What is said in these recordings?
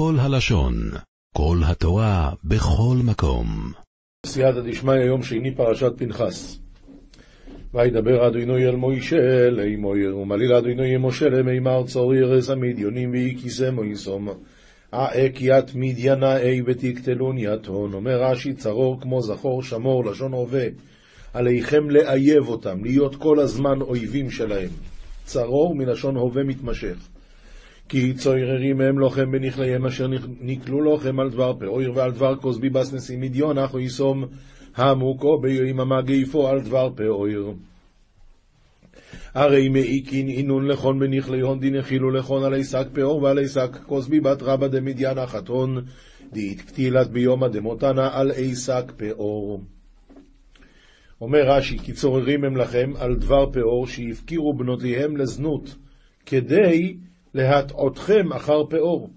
כל הלשון, כל התורה, בכל מקום. סייעתא דשמיא, יום שני, פרשת פנחס. וידבר אדוני אל מוישה לאמור, ומליל אדוני משה למימר צור ירס המדיונים ויקיסם מויסום. האקיית מדיינה אי ותקטלון יתון, אומר רש"י צרור כמו זכור שמור, לשון הווה. עליכם לאייב אותם, להיות כל הזמן אויבים שלהם. צרור מלשון הווה מתמשך. כי צויררים מהם לוחם בנכליהם אשר נקלו לוחם על דבר פאויר ועל דבר כוסבי בס נשיא מדיון, הוא יסום המוקו ביום המגייפו על דבר פאויר. הרי מעיקין אינון לכון בנכליון דנחילו לכון עלי שק פאור ועלי שק כוסבי בת רבא דמדיין החתון דאית קטילת ביומא דמותנה על אי שק פאור. אומר רש"י, כי צוררים הם לכם על דבר פאור שהפקירו בנותיהם לזנות, כדי להטעותכם אחר פאור.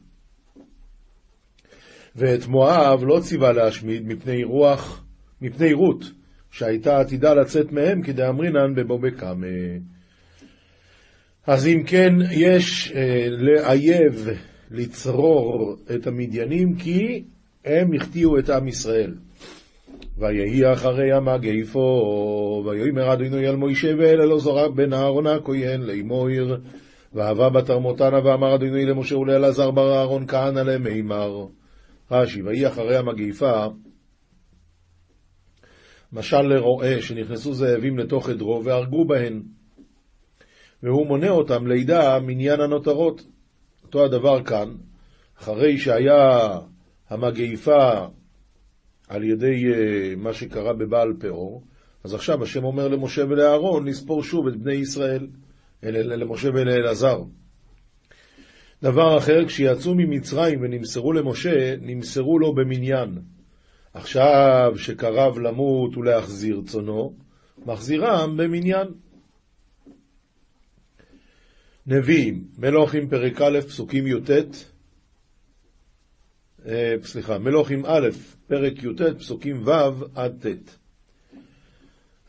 ואת מואב לא ציווה להשמיד מפני רוח, מפני רות, שהייתה עתידה לצאת מהם כדאמרינן בבוא בקמה. אז אם כן, יש אה, לאייב, לצרור את המדיינים, כי הם החטיאו את עם ישראל. ויהי אחרי המגפו, ויאמר אדוני אל מוישה ואל אלעזר בן אהרון הכהן לאמור ואהבה בתרמותנה ואמר אדוני למשה ולאלעזר בר אהרון כהנא למימר. רש"י, ויהי אחרי המגפה, משל לרועה שנכנסו זאבים לתוך עדרו והרגו בהן, והוא מונה אותם לידה מניין הנותרות. אותו הדבר כאן, אחרי שהיה המגפה על ידי uh, מה שקרה בבעל פאור, אז עכשיו השם אומר למשה ולאהרון לספור שוב את בני ישראל, אל, למשה ולאלעזר. דבר אחר, כשיצאו ממצרים ונמסרו למשה, נמסרו לו במניין. עכשיו שקרב למות ולהחזיר צונו, מחזירם במניין. נביאים, מלוכים פרק א', פסוקים י"ט, אה, סליחה, מלוכים א', פרק י"ט, פסוקים ו' עד ט'.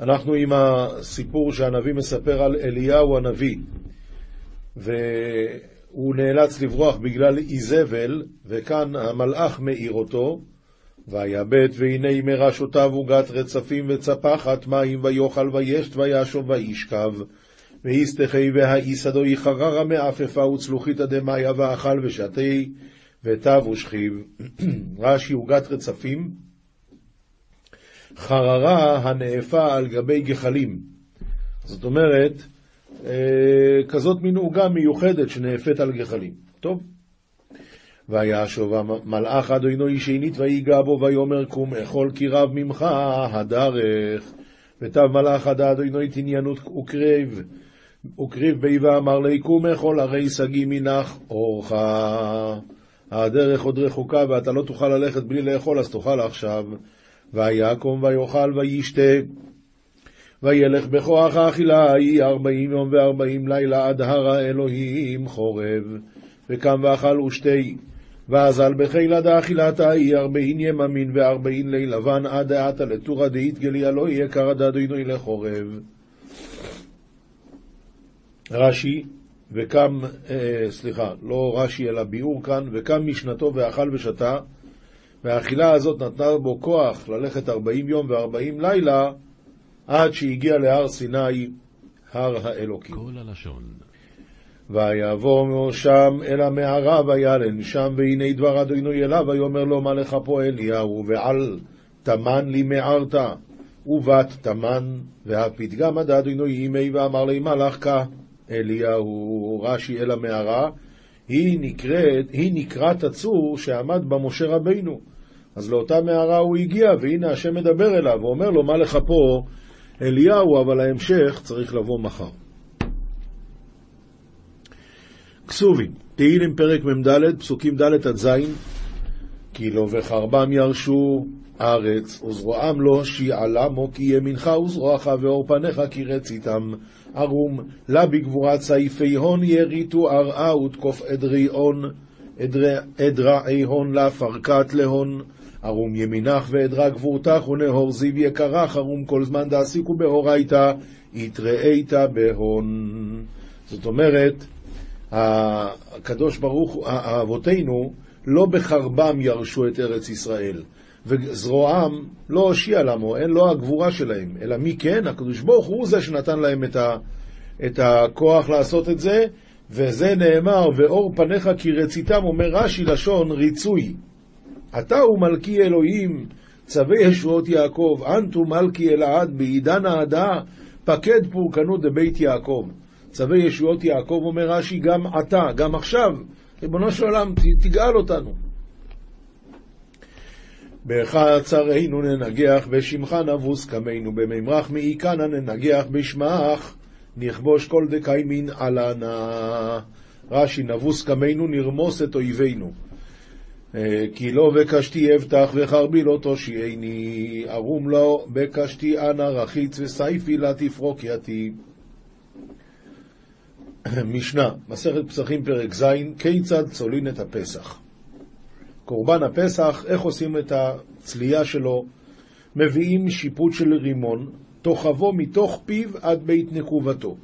אנחנו עם הסיפור שהנביא מספר על אליהו הנביא, והוא נאלץ לברוח בגלל איזבל, וכאן המלאך מאיר אותו, ויבט והנה מראשותיו עוגת רצפים וצפחת מים ויאכל וישת וישוב וישכב. ויסתחי והאיסדו יחררה מעפפה וצלוחיתא דמיה ואכל ושתי ותב ושכיב. רש"י עוגת רצפים, חררה הנאפה על גבי גחלים. זאת אומרת, אה, כזאת מין עוגה מיוחדת שנאפית על גחלים. טוב. וישוב המלאך אדוני שנית ויגע בו ויאמר קום אכול כי רב ממך הדרך. ותב מלאך עד אדוני תניינות וקרב. וקריב בי ואמר לי קום אכול הרי שגיא מנח אורך. הדרך עוד רחוקה ואתה לא תוכל ללכת בלי לאכול אז תאכל עכשיו. ויקום ויאכל וישתה. וילך בכוח האכילה ההיא ארבעים יום וארבעים לילה עד הר האלוהים חורב. וקם ואכל ושתי. ואזל בחילה דאכילת ההיא ארבעין יממין וארבעין ליל לבן עד דעתה לטורא דאיתגליה לא יהיה קרא דאדוני לחורב. רש"י, וקם, אה, סליחה, לא רש"י אלא ביאור כאן, וקם משנתו ואכל ושתה, והאכילה הזאת נתנה בו כוח ללכת ארבעים יום וארבעים לילה, עד שהגיע להר סיני, הר האלוקים. כל הלשון. ויבוא שם אל המערה וילן שם, והנה דבר אדוני אליו, ויאמר לו, מה לך פה אליהו, ועל תמן לי מערת, ובת תמן, והפתגם עד אדוני ימי, ואמר לי, מה לך כה? אליהו, רש"י אל המערה, היא נקראת, היא נקראת הצור שעמד בה משה רבינו. אז לאותה מערה הוא הגיע, והנה השם מדבר אליו, ואומר לו, מה לך פה אליהו, אבל ההמשך צריך לבוא מחר. כסובים, תהילים פרק מ"ד, פסוקים ד' עד ז', כי לא וחרבם ירשו ארץ, וזרועם לא שיעלמו, כי ימינך וזרועך ואור פניך כי רציתם. ערום, לה בגבורת סעיפי הון יריתו ארעה ותקוף עדרי הון, עדרעי הון לה פרקת להון. ערום ימינך ועדרה גבורתך ונהור זיו יקרך, ערום כל זמן דעסיקו באורייתא, יתראית בהון. זאת אומרת, הקדוש ברוך הוא, אבותינו, לא בחרבם ירשו את ארץ ישראל, וזרועם לא הושיע למו, אין לו הגבורה שלהם, אלא מי כן? הקדוש ברוך הוא זה שנתן להם את, ה, את הכוח לעשות את זה, וזה נאמר, ואור פניך כי רציתם, אומר רש"י לשון ריצוי. אתה הוא מלכי אלוהים, צווי ישועות יעקב, אנטו מלכי אלעד, בעידן ההדאה, פקד פורקנות דבית יעקב. צווי ישועות יעקב, אומר רש"י, גם עתה, גם עכשיו, ריבונו של עולם, תגאל אותנו. בחצרנו ננגח, בשמך נבוס קמנו, במימרח מעיקנה ננגח, בשמך נכבוש כל דקיימין עלנה. רש"י, נבוס קמנו, נרמוס את אויבינו. כי לא בקשתי אבטח וחרבי לא תושיעני, ערום לו בקשתי אנא רחיץ וסייפי לה תפרוק יתי. משנה, מסכת פסחים פרק ז', כיצד צולין את הפסח? קורבן הפסח, איך עושים את הצלייה שלו? מביאים שיפוט של רימון, תוכבו מתוך פיו עד בית נקובתו.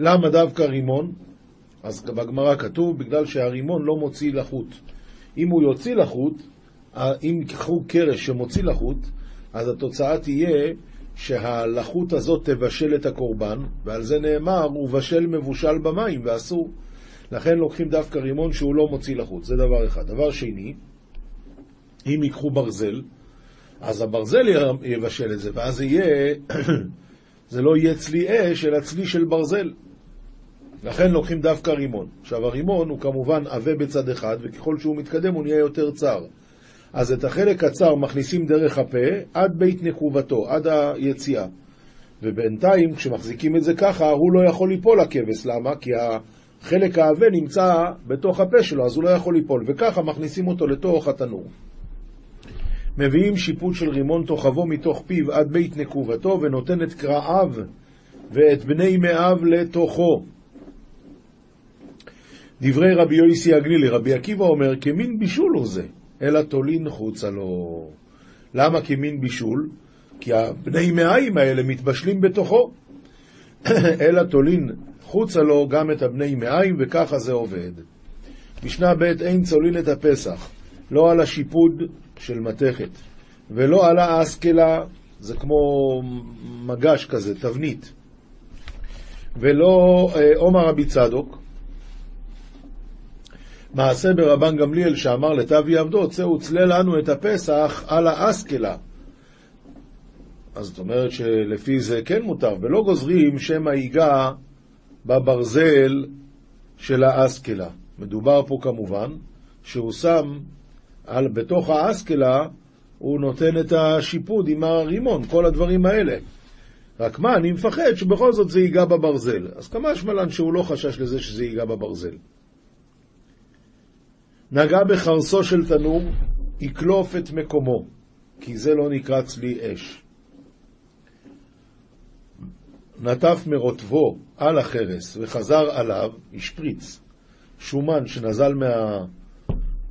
למה דווקא רימון? אז בגמרא כתוב, בגלל שהרימון לא מוציא לחוט. אם הוא יוציא לחוט, אם קחו קרש שמוציא לחוט, אז התוצאה תהיה שהלחות הזאת תבשל את הקורבן, ועל זה נאמר, הוא בשל מבושל במים, ואסור. לכן לוקחים דווקא רימון שהוא לא מוציא לחוט, זה דבר אחד. דבר שני, אם ייקחו ברזל, אז הברזל יבשל את זה, ואז יהיה, זה לא יהיה צלי אש, אלא צלי של ברזל. לכן לוקחים דווקא רימון. עכשיו הרימון הוא כמובן עבה בצד אחד, וככל שהוא מתקדם הוא נהיה יותר צר. אז את החלק הצר מכניסים דרך הפה עד בית נקובתו, עד היציאה. ובינתיים, כשמחזיקים את זה ככה, הוא לא יכול ליפול הכבש. למה? כי החלק העבה נמצא בתוך הפה שלו, אז הוא לא יכול ליפול. וככה מכניסים אותו לתוך התנור. מביאים שיפוט של רימון תוכבו מתוך פיו עד בית נקובתו, ונותן את קרעיו ואת בני מאיו לתוכו. דברי רבי יויסי הגלילי, רבי עקיבא אומר, כמין בישול הוא זה, אלא תולין חוצה לו. למה כמין בישול? כי הבני מאיים האלה מתבשלים בתוכו. אלא תולין חוצה לו גם את הבני מאיים, וככה זה עובד. משנה ב' אין צולין את הפסח, לא על השיפוד של מתכת, ולא על האסקלה, זה כמו מגש כזה, תבנית, ולא אה, עומר רבי צדוק, מעשה ברבן גמליאל שאמר לתבי עבדו, צא וצלה לנו את הפסח על האסקלה. אז זאת אומרת שלפי זה כן מותר, ולא גוזרים שם היגע בברזל של האסקלה. מדובר פה כמובן שהוא שם על, בתוך האסקלה, הוא נותן את השיפוד עם הרימון, כל הדברים האלה. רק מה, אני מפחד שבכל זאת זה ייגע בברזל. אז כמה שמלן שהוא לא חשש לזה שזה ייגע בברזל. נגע בחרסו של תנור, יקלוף את מקומו, כי זה לא נקרא צלי אש. נטף מרוטבו על החרס וחזר עליו, השפריץ, שומן שנזל, מה...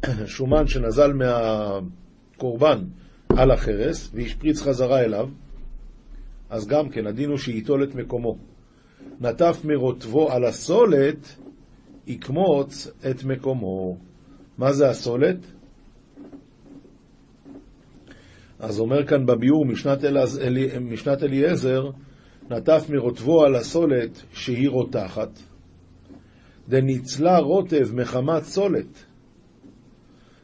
שומן שנזל מהקורבן על החרס והשפריץ חזרה אליו, אז גם כן הדין הוא שייטול את מקומו. נטף מרוטבו על הסולת, יקמוץ את מקומו. מה זה הסולת? אז אומר כאן בביאור משנת, אלעז, אלי, משנת אליעזר, נטף מרוטבו על הסולת שהיא רותחת, דניצלה רוטב מחמת סולת,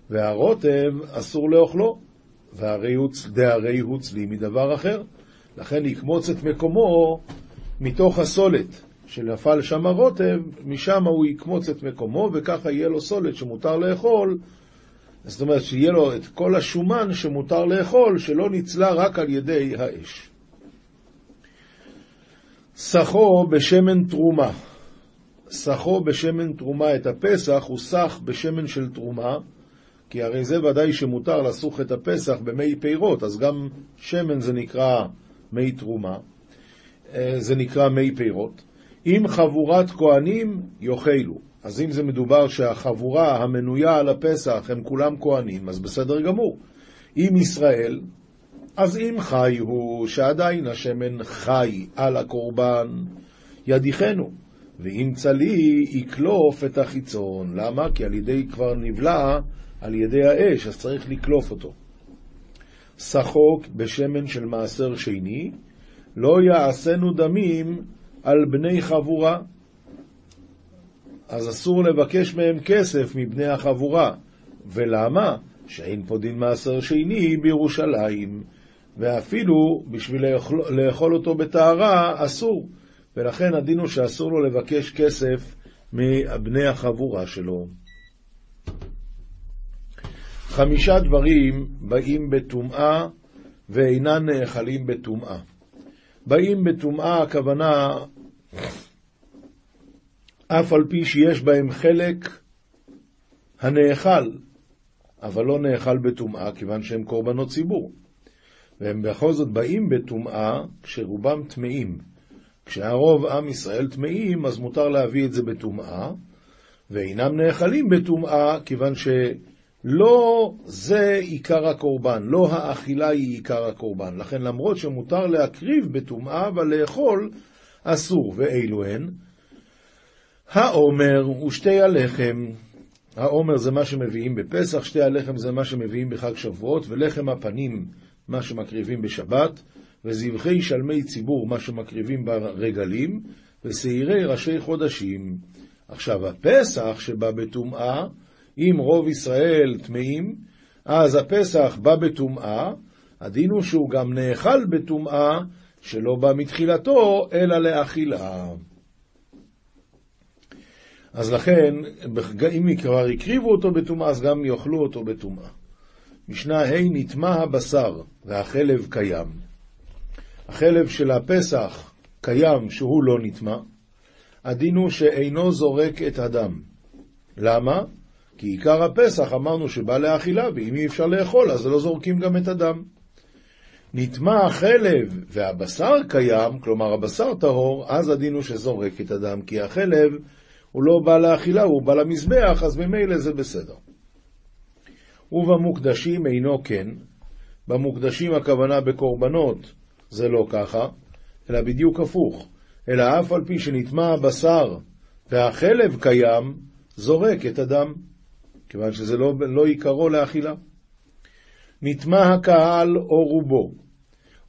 והרוטב אסור לאוכלו, והרי הוא צלי מדבר אחר, לכן יקמוץ את מקומו מתוך הסולת. שנפל שם הרוטב, משם הוא יקמוץ את מקומו, וככה יהיה לו סולת שמותר לאכול. זאת אומרת, שיהיה לו את כל השומן שמותר לאכול, שלא ניצלה רק על ידי האש. סחו בשמן תרומה. סחו בשמן תרומה את הפסח, הוא סח בשמן של תרומה, כי הרי זה ודאי שמותר לסוך את הפסח במי פירות, אז גם שמן זה נקרא מי תרומה, אה, זה נקרא מי פירות. אם חבורת כהנים יאכלו. אז אם זה מדובר שהחבורה המנויה על הפסח הם כולם כהנים, אז בסדר גמור. אם ישראל, אז אם חי הוא, שעדיין השמן חי על הקורבן, ידיחנו. ואם צלי, יקלוף את החיצון. למה? כי על ידי כבר נבלע על ידי האש, אז צריך לקלוף אותו. שחוק בשמן של מעשר שני, לא יעשינו דמים על בני חבורה. אז אסור לבקש מהם כסף מבני החבורה. ולמה? שאין פה דין מעשר שני בירושלים, ואפילו בשביל לאכול, לאכול אותו בטהרה אסור, ולכן הדין הוא שאסור לו לבקש כסף מבני החבורה שלו. חמישה דברים באים בטומאה ואינן נאכלים בטומאה. באים בטומאה הכוונה אף על פי שיש בהם חלק הנאכל, אבל לא נאכל בטומאה, כיוון שהם קורבנות ציבור. והם בכל זאת באים בטומאה כשרובם טמאים. כשהרוב עם ישראל טמאים, אז מותר להביא את זה בטומאה, ואינם נאכלים בטומאה, כיוון שלא זה עיקר הקורבן, לא האכילה היא עיקר הקורבן. לכן למרות שמותר להקריב בטומאה, לאכול אסור. ואילו הן? העומר ושתי הלחם. העומר זה מה שמביאים בפסח, שתי הלחם זה מה שמביאים בחג שבועות, ולחם הפנים, מה שמקריבים בשבת, וזבחי שלמי ציבור, מה שמקריבים ברגלים, ושעירי ראשי חודשים. עכשיו, הפסח שבא בטומאה, אם רוב ישראל טמאים, אז הפסח בא בטומאה, הדין הוא שהוא גם נאכל בטומאה, שלא בא מתחילתו, אלא לאכילה. אז לכן, אם כבר הקריבו אותו בטומאה, אז גם יאכלו אותו בטומאה. משנה ה' נטמע הבשר והחלב קיים. החלב של הפסח קיים שהוא לא נטמע. הדין הוא שאינו זורק את הדם. למה? כי עיקר הפסח אמרנו שבא לאכילה, ואם אי אפשר לאכול, אז לא זורקים גם את הדם. נטמע החלב והבשר קיים, כלומר הבשר טהור, אז הדין הוא שזורק את הדם, כי החלב הוא לא בא לאכילה, הוא בא למזבח, אז ממילא זה בסדר. ובמוקדשים אינו כן, במוקדשים הכוונה בקורבנות זה לא ככה, אלא בדיוק הפוך, אלא אף על פי שנטמע הבשר והחלב קיים, זורק את הדם, כיוון שזה לא, לא עיקרו לאכילה. נטמע הקהל או רובו,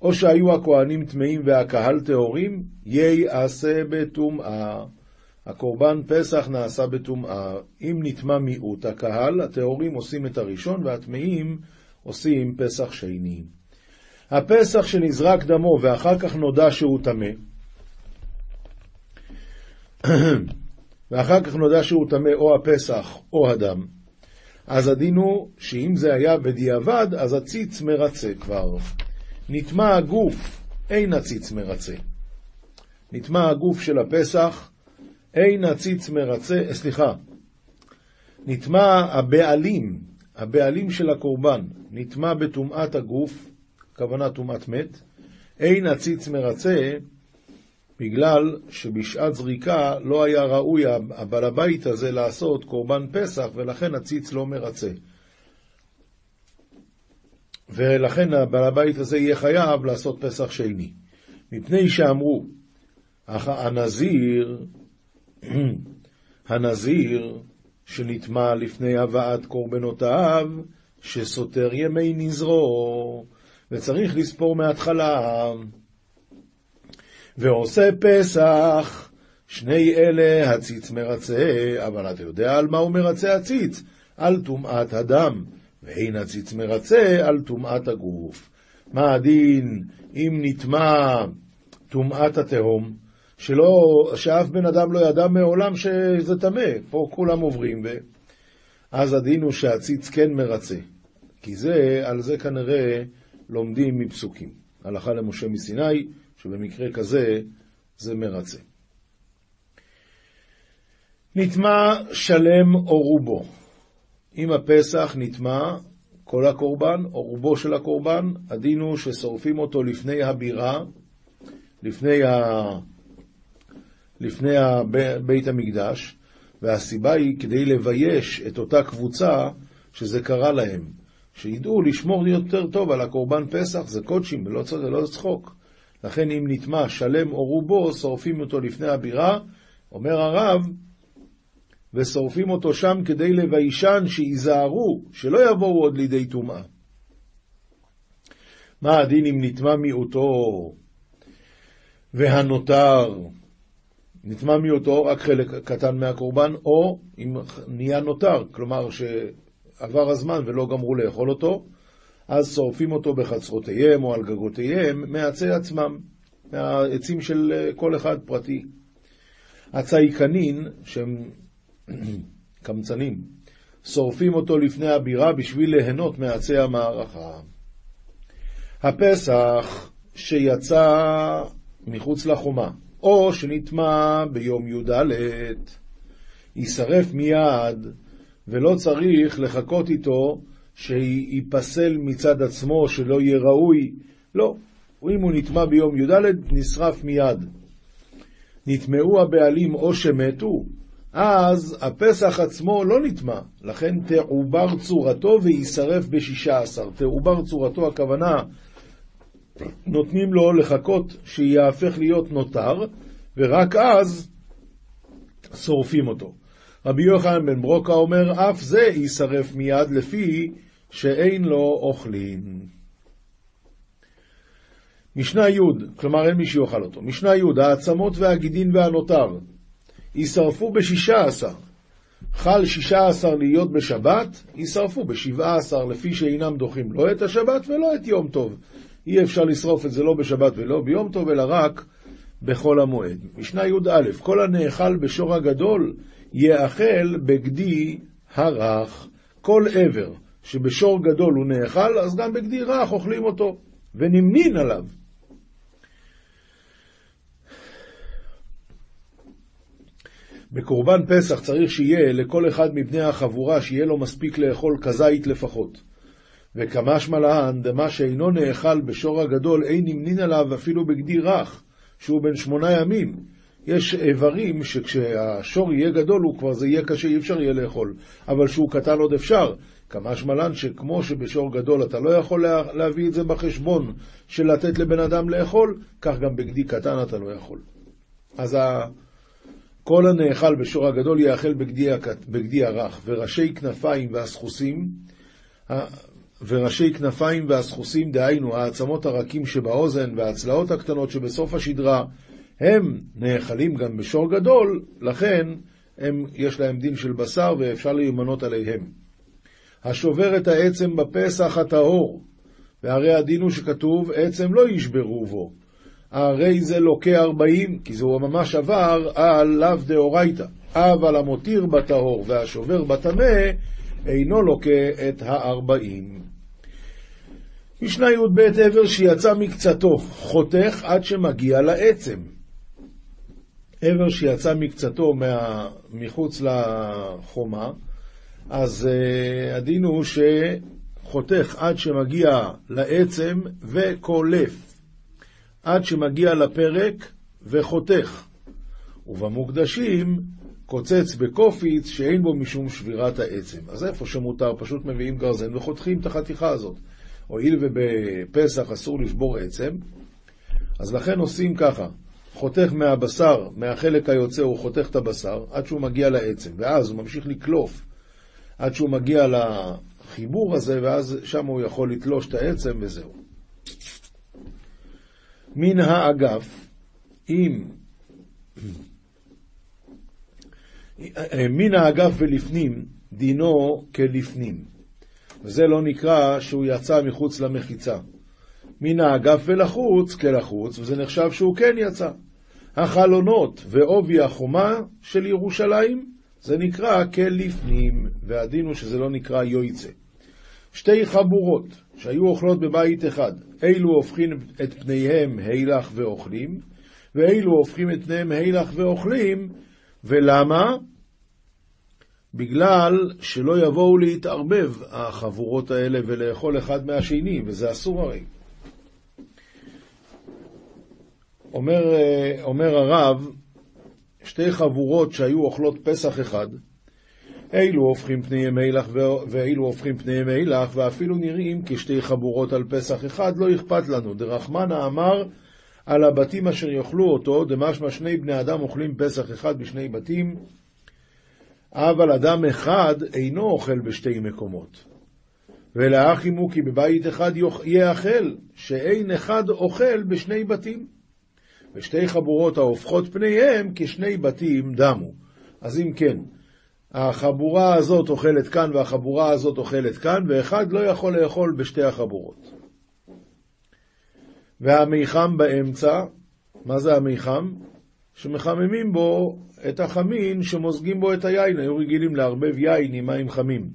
או שהיו הכהנים טמאים והקהל טהורים, יעשה בטומאה. הקורבן פסח נעשה בטומאה. אם נטמע מיעוט הקהל, הטהורים עושים את הראשון והטמאים עושים פסח שני. הפסח שנזרק דמו ואחר כך נודע שהוא טמא, ואחר כך נודע שהוא טמא או הפסח או הדם, אז הדין הוא שאם זה היה בדיעבד, אז הציץ מרצה כבר. נטמע הגוף, אין הציץ מרצה. נטמע הגוף של הפסח, אין הציץ מרצה, סליחה, נטמע הבעלים, הבעלים של הקורבן, נטמע בטומאת הגוף, כוונה טומאת מת, אין הציץ מרצה, בגלל שבשעת זריקה לא היה ראוי הבעל הבית הזה לעשות קורבן פסח, ולכן הציץ לא מרצה. ולכן הבעל הבית הזה יהיה חייב לעשות פסח שני. מפני שאמרו, הנזיר הנזיר שנטמע לפני הבאת קורבנותיו, שסותר ימי נזרו, וצריך לספור מההתחלה. ועושה פסח, שני אלה הציץ מרצה, אבל אתה יודע על מה הוא מרצה הציץ? על טומאת הדם, ואין הציץ מרצה על טומאת הגוף. מה הדין אם נטמע טומאת התהום? שלא, שאף בן אדם לא ידע מעולם שזה טמא, פה כולם עוברים, ואז הדין הוא שהציץ כן מרצה, כי זה, על זה כנראה לומדים מפסוקים. הלכה למשה מסיני, שבמקרה כזה זה מרצה. נטמע שלם או רובו. אם הפסח נטמע כל הקורבן או רובו של הקורבן, הדין הוא ששורפים אותו לפני הבירה, לפני ה... לפני בית המקדש, והסיבה היא כדי לבייש את אותה קבוצה שזה קרה להם, שידעו לשמור יותר טוב על הקורבן פסח, זה קודשים, ולא צריך, לא צחוק. לכן אם נטמע שלם או רובו, שורפים אותו לפני הבירה, אומר הרב, ושורפים אותו שם כדי לביישן שייזהרו, שלא יבואו עוד לידי טומאה. מה הדין אם נטמע מיעוטו והנותר, נטמע מיעוטו רק חלק קטן מהקורבן, או אם נהיה נותר, כלומר שעבר הזמן ולא גמרו לאכול אותו, אז שורפים אותו בחצרותיהם או על גגותיהם מעצי עצמם, מהעצים של כל אחד פרטי. הצייקנין, שהם קמצנים, שורפים אותו לפני הבירה בשביל ליהנות מעצי המערכה. הפסח שיצא מחוץ לחומה, או שנטמע ביום י"ד, יישרף מיד, ולא צריך לחכות איתו שייפסל מצד עצמו, שלא יהיה ראוי. לא, אם הוא נטמע ביום י"ד, נשרף מיד. נטמעו הבעלים או שמתו, אז הפסח עצמו לא נטמע, לכן תעובר צורתו ויישרף בשישה עשר. תעובר צורתו, הכוונה, נותנים לו לחכות שיהפך להיות נותר, ורק אז שורפים אותו. רבי יוחנן בן ברוקה אומר, אף זה יישרף מיד לפי שאין לו אוכלין. משנה י', כלומר אין מי שיאכל אותו. משנה י', העצמות והגידין והנותר, יישרפו בשישה עשר. חל שישה עשר להיות בשבת, יישרפו בשבעה עשר, לפי שאינם דוחים לא את השבת ולא את יום טוב. אי אפשר לשרוף את זה לא בשבת ולא ביום טוב, אלא רק בחול המועד. משנה י"א, כל הנאכל בשור הגדול, יאכל בגדי הרך. כל עבר שבשור גדול הוא נאכל, אז גם בגדי רך אוכלים אותו, ונמנין עליו. בקורבן פסח צריך שיהיה לכל אחד מבני החבורה שיהיה לו מספיק לאכול כזית לפחות. וכמשמע להן, דמה שאינו נאכל בשור הגדול, אין נמנין עליו אפילו בגדי רך, שהוא בן שמונה ימים. יש איברים שכשהשור יהיה גדול, הוא כבר זה יהיה קשה, אי אפשר יהיה לאכול. אבל שהוא קטן עוד אפשר. כמשמע לן שכמו שבשור גדול אתה לא יכול לה, להביא את זה בחשבון של לתת לבן אדם לאכול, כך גם בגדי קטן אתה לא יכול. אז ה... כל הנאכל בשור הגדול יאכל בגדי, הרך, וראשי כנפיים והסחוסים, וראשי כנפיים והסחוסים, דהיינו העצמות הרכים שבאוזן והצלעות הקטנות שבסוף השדרה, הם נאכלים גם בשור גדול, לכן הם, יש להם דין של בשר ואפשר להימנות עליהם. השובר את העצם בפסח הטהור, והרי הדין הוא שכתוב, עצם לא ישברו בו. הרי זה לוקה ארבעים, כי זהו ממש עבר על לאו דאורייתא. אבל המותיר בטהור והשובר בטמא, אינו לוקה את הארבעים. משנה י"ב עבר שיצא מקצתו, חותך עד שמגיע לעצם. עבר שיצא מקצתו מה... מחוץ לחומה, אז uh, הדין הוא שחותך עד שמגיע לעצם וקולף, עד שמגיע לפרק וחותך. ובמוקדשים קוצץ בקופיץ שאין בו משום שבירת העצם. אז איפה שמותר, פשוט מביאים גרזן וחותכים את החתיכה הזאת. הואיל ובפסח אסור לשבור עצם, אז לכן עושים ככה, חותך מהבשר, מהחלק היוצא, הוא חותך את הבשר עד שהוא מגיע לעצם, ואז הוא ממשיך לקלוף עד שהוא מגיע לחיבור הזה, ואז שם הוא יכול לתלוש את העצם וזהו. מן האגף, אם מן האגף ולפנים, דינו כלפנים. וזה לא נקרא שהוא יצא מחוץ למחיצה. מן האגף ולחוץ כלחוץ, וזה נחשב שהוא כן יצא. החלונות ועובי החומה של ירושלים, זה נקרא כלפנים, והדין הוא שזה לא נקרא יויצה. שתי חבורות שהיו אוכלות בבית אחד, אילו הופכים את פניהם הילך ואוכלים, ואילו הופכים את פניהם הילך ואוכלים, ולמה? בגלל שלא יבואו להתערבב החבורות האלה ולאכול אחד מהשני, וזה אסור הרי. אומר, אומר הרב, שתי חבורות שהיו אוכלות פסח אחד, אילו הופכים פניהם מלח ואילו הופכים פניהם מלח, ואפילו נראים כשתי חבורות על פסח אחד, לא אכפת לנו. דרחמנה אמר על הבתים אשר יאכלו אותו, דמשמע שני בני אדם אוכלים פסח אחד בשני בתים, אבל אדם אחד אינו אוכל בשתי מקומות. ולאחימו כי בבית אחד יאכל, שאין אחד אוכל בשני בתים. ושתי חבורות ההופכות פניהם כשני בתים דמו. אז אם כן, החבורה הזאת אוכלת כאן והחבורה הזאת אוכלת כאן, ואחד לא יכול לאכול בשתי החבורות. והמיחם באמצע, מה זה המיחם? שמחממים בו את החמין שמוזגים בו את היין, היו רגילים לערבב יין עם מים חמים.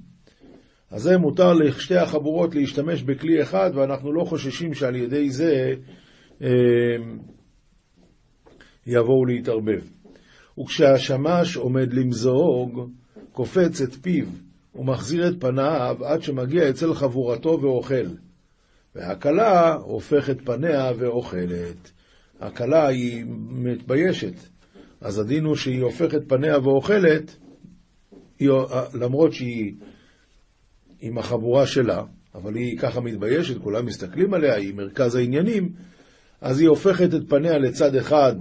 אז זה מותר לשתי החבורות להשתמש בכלי אחד, ואנחנו לא חוששים שעל ידי זה אה, יבואו להתערבב. וכשהשמש עומד למזוג, קופץ את פיו ומחזיר את פניו עד שמגיע אצל חבורתו ואוכל. והכלה הופכת פניה ואוכלת. הכלה היא מתביישת, אז הדין הוא שהיא הופכת פניה ואוכלת, היא, למרות שהיא עם החבורה שלה, אבל היא ככה מתביישת, כולם מסתכלים עליה, היא מרכז העניינים, אז היא הופכת את פניה לצד אחד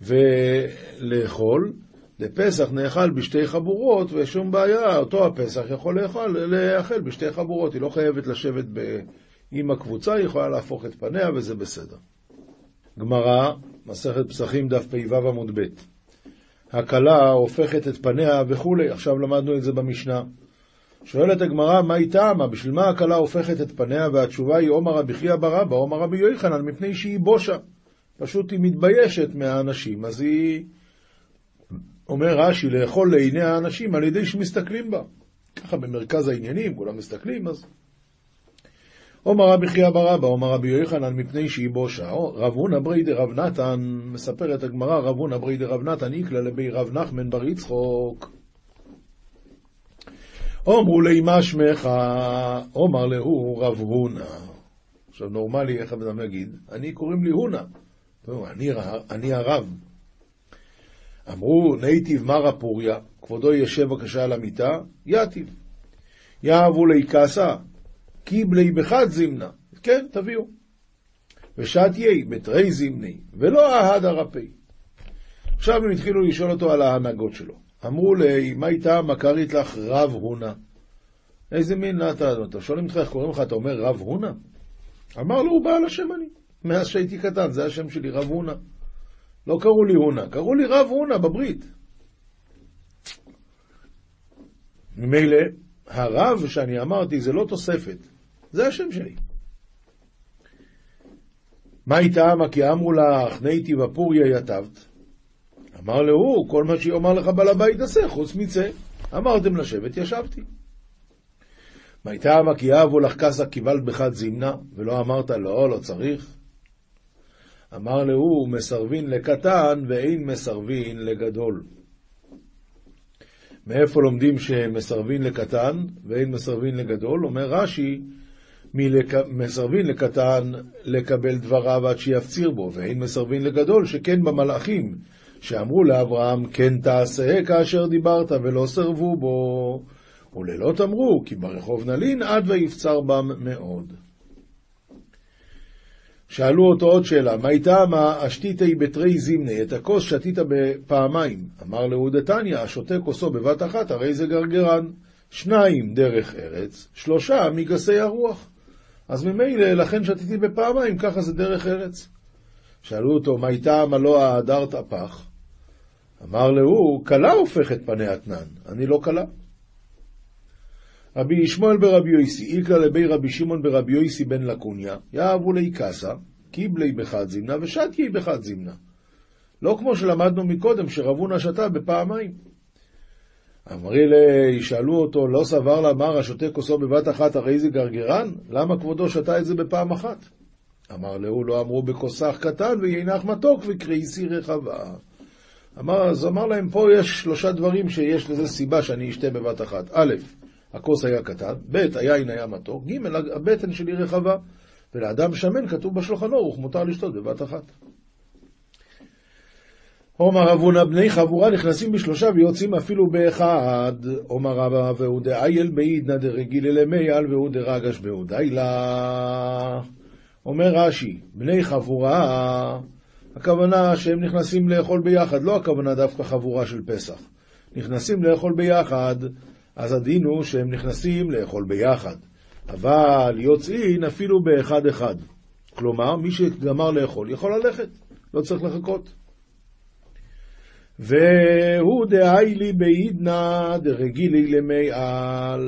ולאכול. לפסח נאכל בשתי חבורות, ושום בעיה, אותו הפסח יכול לאכל בשתי חבורות, היא לא חייבת לשבת ב... עם הקבוצה, היא יכולה להפוך את פניה וזה בסדר. גמרא, מסכת פסחים, דף פ"ו עמוד ב' הכלה הופכת את פניה וכולי, עכשיו למדנו את זה במשנה. שואלת הגמרא, מה היא טעמה? בשביל מה הכלה הופכת את פניה? והתשובה היא עומר רבי חייא ברבא, עומר רבי יוחנן, מפני שהיא בושה. פשוט היא מתביישת מהאנשים, אז היא... אומר רש"י, לאכול לעיני האנשים על ידי שמסתכלים בה. ככה במרכז העניינים, כולם מסתכלים, אז... עומר רבי חייא ברבא, עומר רבי יוחנן, מפני שהיא בושה. רב הונא ברי דרב נתן, מספרת הגמרא, רב הונא ברי דרב נתן, איקלה לבי רב נחמן בר יצחוק. אומרו לי מה שמך, אומר להו רב הונא. עכשיו נורמלי, איך אדם יגיד? אני קוראים לי הונא. אני, אני הרב. אמרו, נייטיב מרא פוריה, כבודו ישב בבקשה על המיטה, יתיב. יאהבו לי קסה, קיבלי בחד זימנה. כן, תביאו. ושתיי בתרי זימני, ולא אהד הרפי. עכשיו הם התחילו לשאול אותו על ההנהגות שלו. אמרו לי, מה איתה מכרית לך רב הונה? איזה מין אתה, אתה שואלים אותך איך קוראים לך, אתה אומר רב הונה? אמר לו, הוא בעל השם אני. מאז שהייתי קטן, זה השם שלי, רב הונה. לא קראו לי הונה, קראו לי רב הונה בברית. ממילא, הרב שאני אמרתי זה לא תוספת, זה השם שלי. מה איתה? מה כי אמרו לך, נייתי בפוריה יתבת? אמר להוא, כל מה שיאמר לך בעל הבית עשה, חוץ מצא. אמרתם לשבת, ישבתי. מה איתה? מה כי אהבו לך קסה קיבלת בחד זימנה, ולא אמרת לא, לא צריך? אמר להוא, מסרבין לקטן ואין מסרבין לגדול. מאיפה לומדים שמסרבין לקטן ואין מסרבין לגדול? אומר רש"י, מסרבין לקטן לקבל דבריו עד שיפציר בו, ואין מסרבין לגדול שכן במלאכים, שאמרו לאברהם, כן תעשה כאשר דיברת, ולא סרבו בו. וללות אמרו, כי ברחוב נלין עד ויפצר בם מאוד. שאלו אותו עוד שאלה, מה איתה מה אשתיתי בתרי זימני, את הכוס שתית בפעמיים. אמר להודתניא, השותה כוסו בבת אחת, הרי זה גרגרן. שניים דרך ארץ, שלושה מגסי הרוח. אז ממילא, לכן שתיתי בפעמיים, ככה זה דרך ארץ. שאלו אותו, מה איתה מה לא ההדרת פח? אמר להוא, כלה הופכת פני אתנן, אני לא כלה. רבי ישמעאל ברבי יויסי, איקרא לבי רבי שמעון ברבי יויסי בן לקוניה, יאהבו לי קסה, קיבלי בחד זימנה ושתיי בחד זימנה. לא כמו שלמדנו מקודם, שרבונה שתה בפעמיים. אמרי לי, שאלו אותו, לא סבר לאמר השותה כוסו בבת אחת, הרי זה גרגרן? למה כבודו שתה את זה בפעם אחת? אמר להו, לא אמרו בכוסך קטן ויינח מתוק וקריסי רחבה. אמר, אז אמר להם, פה יש שלושה דברים שיש לזה סיבה שאני אשתה בבת אחת. א', הכוס היה קטן, ב', היין היה מתוק, ג', הבטן שלי רחבה, ולאדם שמן כתוב בשולחן ערוך, מותר לשתות בבת אחת. עומר רבונה בני חבורה נכנסים בשלושה ויוצאים אפילו באחד. עומר רבא והוא דאייל בעידנא דרגיל אלמייל והוא דרגש בהודיילה. אומר רש"י, בני חבורה, הכוונה שהם נכנסים לאכול ביחד, לא הכוונה דווקא חבורה של פסח. נכנסים לאכול ביחד, אז הדין הוא שהם נכנסים לאכול ביחד. אבל יוצאין אפילו באחד אחד. כלומר, מי שגמר לאכול יכול ללכת, לא צריך לחכות. והוא דהי לי בעידנא דרגילי למי על,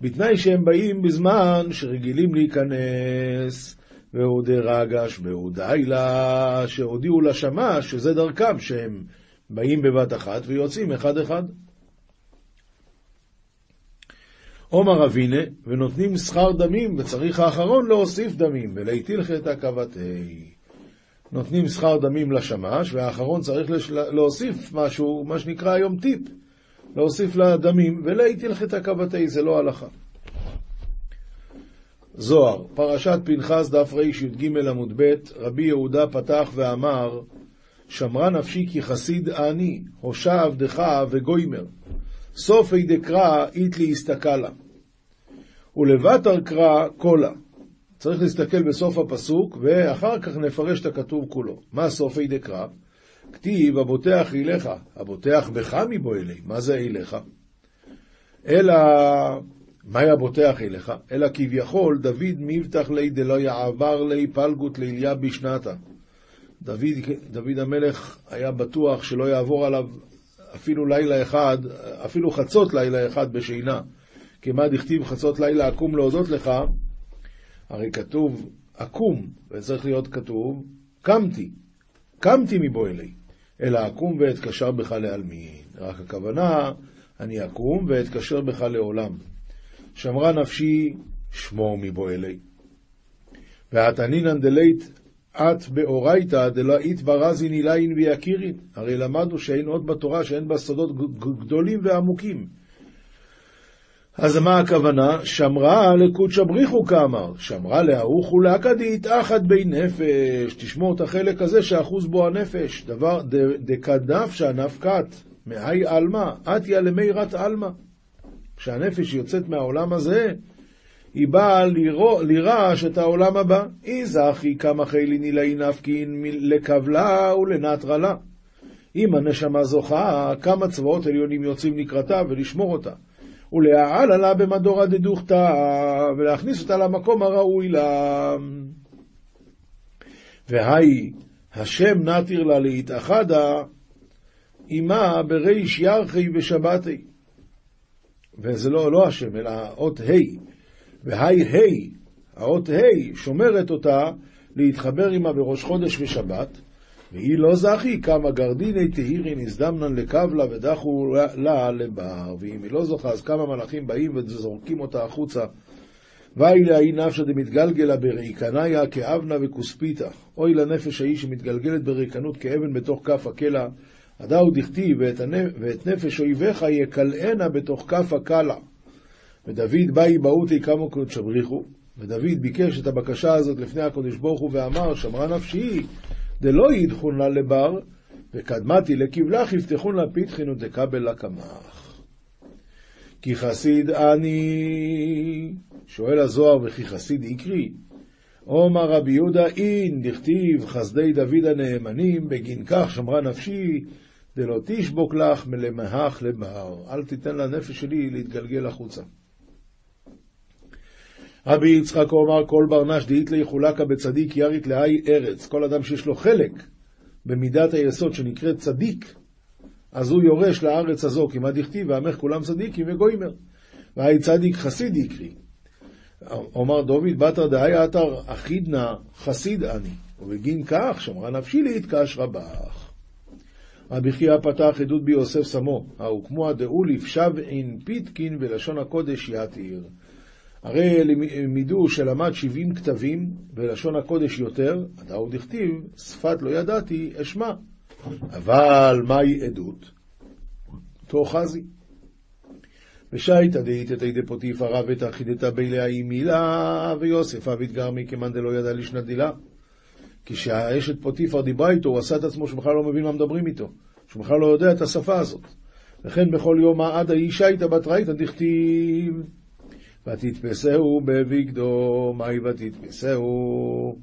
בתנאי שהם באים בזמן שרגילים להיכנס, והוא דרגש והוא דהילה, שהודיעו לשמש שזה דרכם, שהם באים בבת אחת ויוצאים אחד-אחד. עומר אבינה, ונותנים שכר דמים, וצריך האחרון להוסיף דמים, ולהטיל חטא כבתי. נותנים שכר דמים לשמש, והאחרון צריך לש... להוסיף משהו, מה שנקרא היום טיפ, להוסיף לדמים, ולהטיל חטא כבתי, זה לא הלכה. זוהר, פרשת פנחס דף רי"ג עמוד ב', רבי יהודה פתח ואמר, שמרה נפשי כי חסיד אני, הושע עבדך וגוימר. סופי דקרא איתלי הסתכלה. ולבטר קרא קולה. צריך להסתכל בסוף הפסוק, ואחר כך נפרש את הכתוב כולו. מה סופי דקרא? כתיב, הבוטח אליך, הבוטח בך מבוא אלי. מה זה אליך? אלא, מהי הבוטח אליך? אלא כביכול, דוד מבטח לי דלא יעבר לי פלגות ליליה בשנתה. דוד, דוד המלך היה בטוח שלא יעבור עליו אפילו לילה אחד, אפילו חצות לילה אחד בשינה. כי מה דכתיב חצות לילה אקום להודות לך, הרי כתוב אקום, וצריך להיות כתוב קמתי, קמתי מבוא אלי, אלא אקום ואתקשר בך לעלמין. רק הכוונה, אני אקום ואתקשר בך לעולם. שמרה נפשי, שמור מבוא אלי. והתנינן דלית את באורייתא דלא אית ברזין אילין ויקירין. הרי למדנו שאין עוד בתורה שאין בה סודות גדולים ועמוקים. אז מה הכוונה? שמרה לקודשא בריחו כאמר, שמרה להאוך ולהקדית אחת בי נפש. תשמור את החלק הזה שאחוז בו הנפש. דבר דקדנפשא נפקת, מהי עלמא, אתיה למירת עלמא. כשהנפש יוצאת מהעולם הזה, היא באה לירש את העולם הבא. איזכי כמה חילי נילאי נפקין לקבלה ולנטרלה. אם הנשמה זוכה, כמה צבאות עליונים יוצאים לקראתה ולשמור אותה. ולהעל עלה במדורא דדוכתא, ולהכניס אותה למקום הראוי לה. והי, השם נתיר לה להתאחדה, עמה בריש ירחי בשבתי. וזה לא, לא השם, אלא אות ה', והי ה', האות ה', שומרת אותה להתחבר עמה בראש חודש ושבת, והיא לא זכי, כמה גרדיני תהירין הזדמנן לקבלה ודחו לה לבר. ואם היא לא זוכה, אז כמה מלאכים באים וזורקים אותה החוצה. ואי להאי נפשא דמתגלגלה בריקניה כאבנה וכוספיתא. אוי לנפש ההיא שמתגלגלת בריקנות כאבן בתוך כף הקלע. הדאו דכתיב ואת, הנפ... ואת נפש אויביך יקלענה בתוך כף הקלע. ודוד באי באותי כמה קודש בריחו. ודוד ביקש את הבקשה הזאת לפני הקדוש ברוך הוא ואמר, שמרה נפשי דלא ידחון לה לבר, וקדמתי לקבלך יפתחון לה פיתחין ודקבל לקמח. כי חסיד אני, שואל הזוהר וכי חסיד יקרי, עומר רבי יהודה אין, דכתיב חסדי דוד הנאמנים, בגין כך שמרה נפשי, דלא תשבוק לך מלמהך לבר. אל תיתן לנפש שלי להתגלגל החוצה. רבי יצחק אומר כל ברנש דאית לי חולקה בצדיק ירית להי ארץ. כל אדם שיש לו חלק במידת היסוד שנקראת צדיק, אז הוא יורש לארץ הזו, מה דכתיב, ועמך כולם צדיקים וגוימר. והי צדיק חסיד יקרי. אומר דוד בתר דהי עתר אחידנא חסיד אני, ובגין כך שמרה נפשי להתקש רבך. רבי חייא פתח עדות ביוסף סמו, ההוקמו הדאו לפשב אין פיתקין ולשון הקודש יתיר. הרי לימדו שלמד 70 כתבים, בלשון הקודש יותר, הדאוד הכתיב, שפת לא ידעתי, אשמע. אבל מהי עדות? תאחזי. ושייתא תידי פוטיפא רב ותאחידתא בילאה מילה, ויוסף אביד גרמי כמאן דלא ידע לשנת דילה. כשהאשת פוטיפר דיברה איתו, הוא עשה את עצמו שבכלל לא מבין מה מדברים איתו, שהוא בכלל לא יודע את השפה הזאת. וכן בכל יום עד האישה איתא בת רייתא דכתיב ותתפסהו בבגדו, מהי ותתפסהו?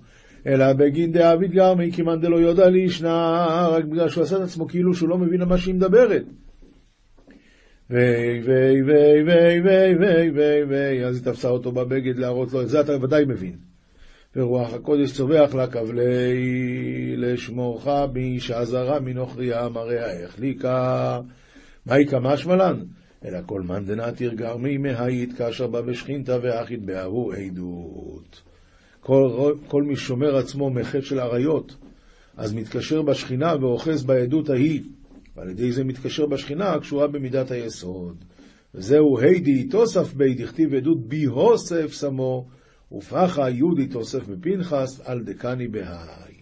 אלא בגין דאביד גרמי, כמאן דלא יודע לישנה, רק בגלל שהוא עשה את עצמו כאילו שהוא לא מבין על מה שהיא מדברת. ויי ויי ויי ויי ויי ויי ויי ויי, אז היא תפסה אותו בבגד להראות לו, את זה אתה ודאי מבין. ורוח הקודש צווח לה כבלי לשמורך באישה זרה מנוכריה מראה החליקה. מהי כמה שמלן? אלא כל מאן דנתיר גרמי מהיית כאשר בא בשכינתא ואחית באהו עדות. כל, כל מי שומר עצמו מחטא של עריות, אז מתקשר בשכינה ואוחז בעדות ההיא, ועל ידי זה מתקשר בשכינה הקשורה במידת היסוד. וזהו הידי תוסף בי דכתיב עדות בי הוסף שמו, ופחה יהודי תוסף בפנחס על דקני בהאי.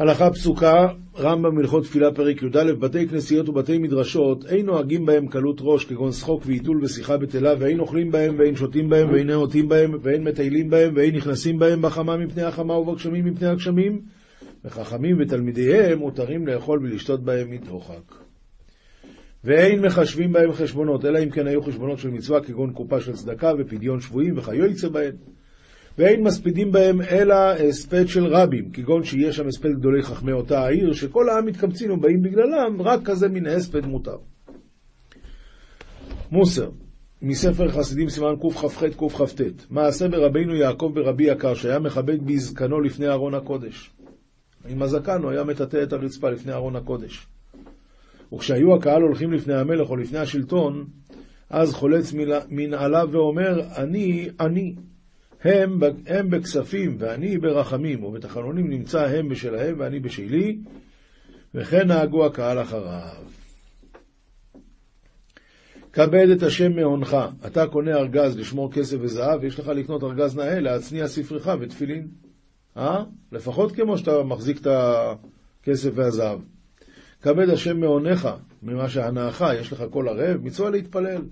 הלכה פסוקה, רמב"ם הלכות תפילה פרק י"א, בתי כנסיות ובתי מדרשות, אין נוהגים בהם קלות ראש, כגון שחוק ועיתול ושיחה בטלה, ואין אוכלים בהם, ואין שותים בהם, ואין נאותים בהם, ואין מטיילים בהם, ואין נכנסים בהם בחמה מפני החמה ובגשמים מפני הגשמים, וחכמים ותלמידיהם מותרים לאכול ולשתות בהם מדוחק. ואין מחשבים בהם חשבונות, אלא אם כן היו חשבונות של מצווה, כגון קופה של צדקה ופדיון שבויים וכיוצא בהם. ואין מספידים בהם אלא הספד של רבים, כגון שיהיה שם הספד גדולי חכמי אותה העיר, שכל העם מתקבצים ובאים בגללם, רק כזה מן הספד מותר. מוסר, מספר חסידים סימן קכ"ח קכ"ט, מעשה ברבינו יעקב ברבי יקר, שהיה מכבד בזקנו לפני ארון הקודש. עם הזקן הוא היה מטאטא את הרצפה לפני ארון הקודש. וכשהיו הקהל הולכים לפני המלך או לפני השלטון, אז חולץ מנעליו ואומר, אני, אני. הם, הם בכספים ואני ברחמים, ובתחנונים נמצא הם בשלהם ואני בשלי, וכן נהגו הקהל אחריו. כבד את השם מהונך. אתה קונה ארגז לשמור כסף וזהב, ויש לך לקנות ארגז נאה להצניע ספרך ותפילין. אה? לפחות כמו שאתה מחזיק את הכסף והזהב. כבד השם מעונך, ממה שהנאך, יש לך כל ערב, מצווה להתפלל.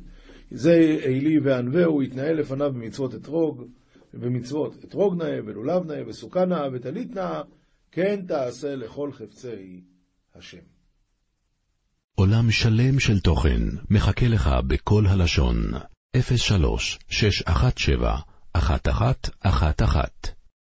זה עילי וענווהו, יתנהל לפניו במצוות אתרוג, במצוות אתרוג נאה ולולב נאה וסוכה נאה וטלית נאה, כן תעשה לכל חפצי השם. עולם שלם של תוכן מחכה לך בכל הלשון, 03 617 1111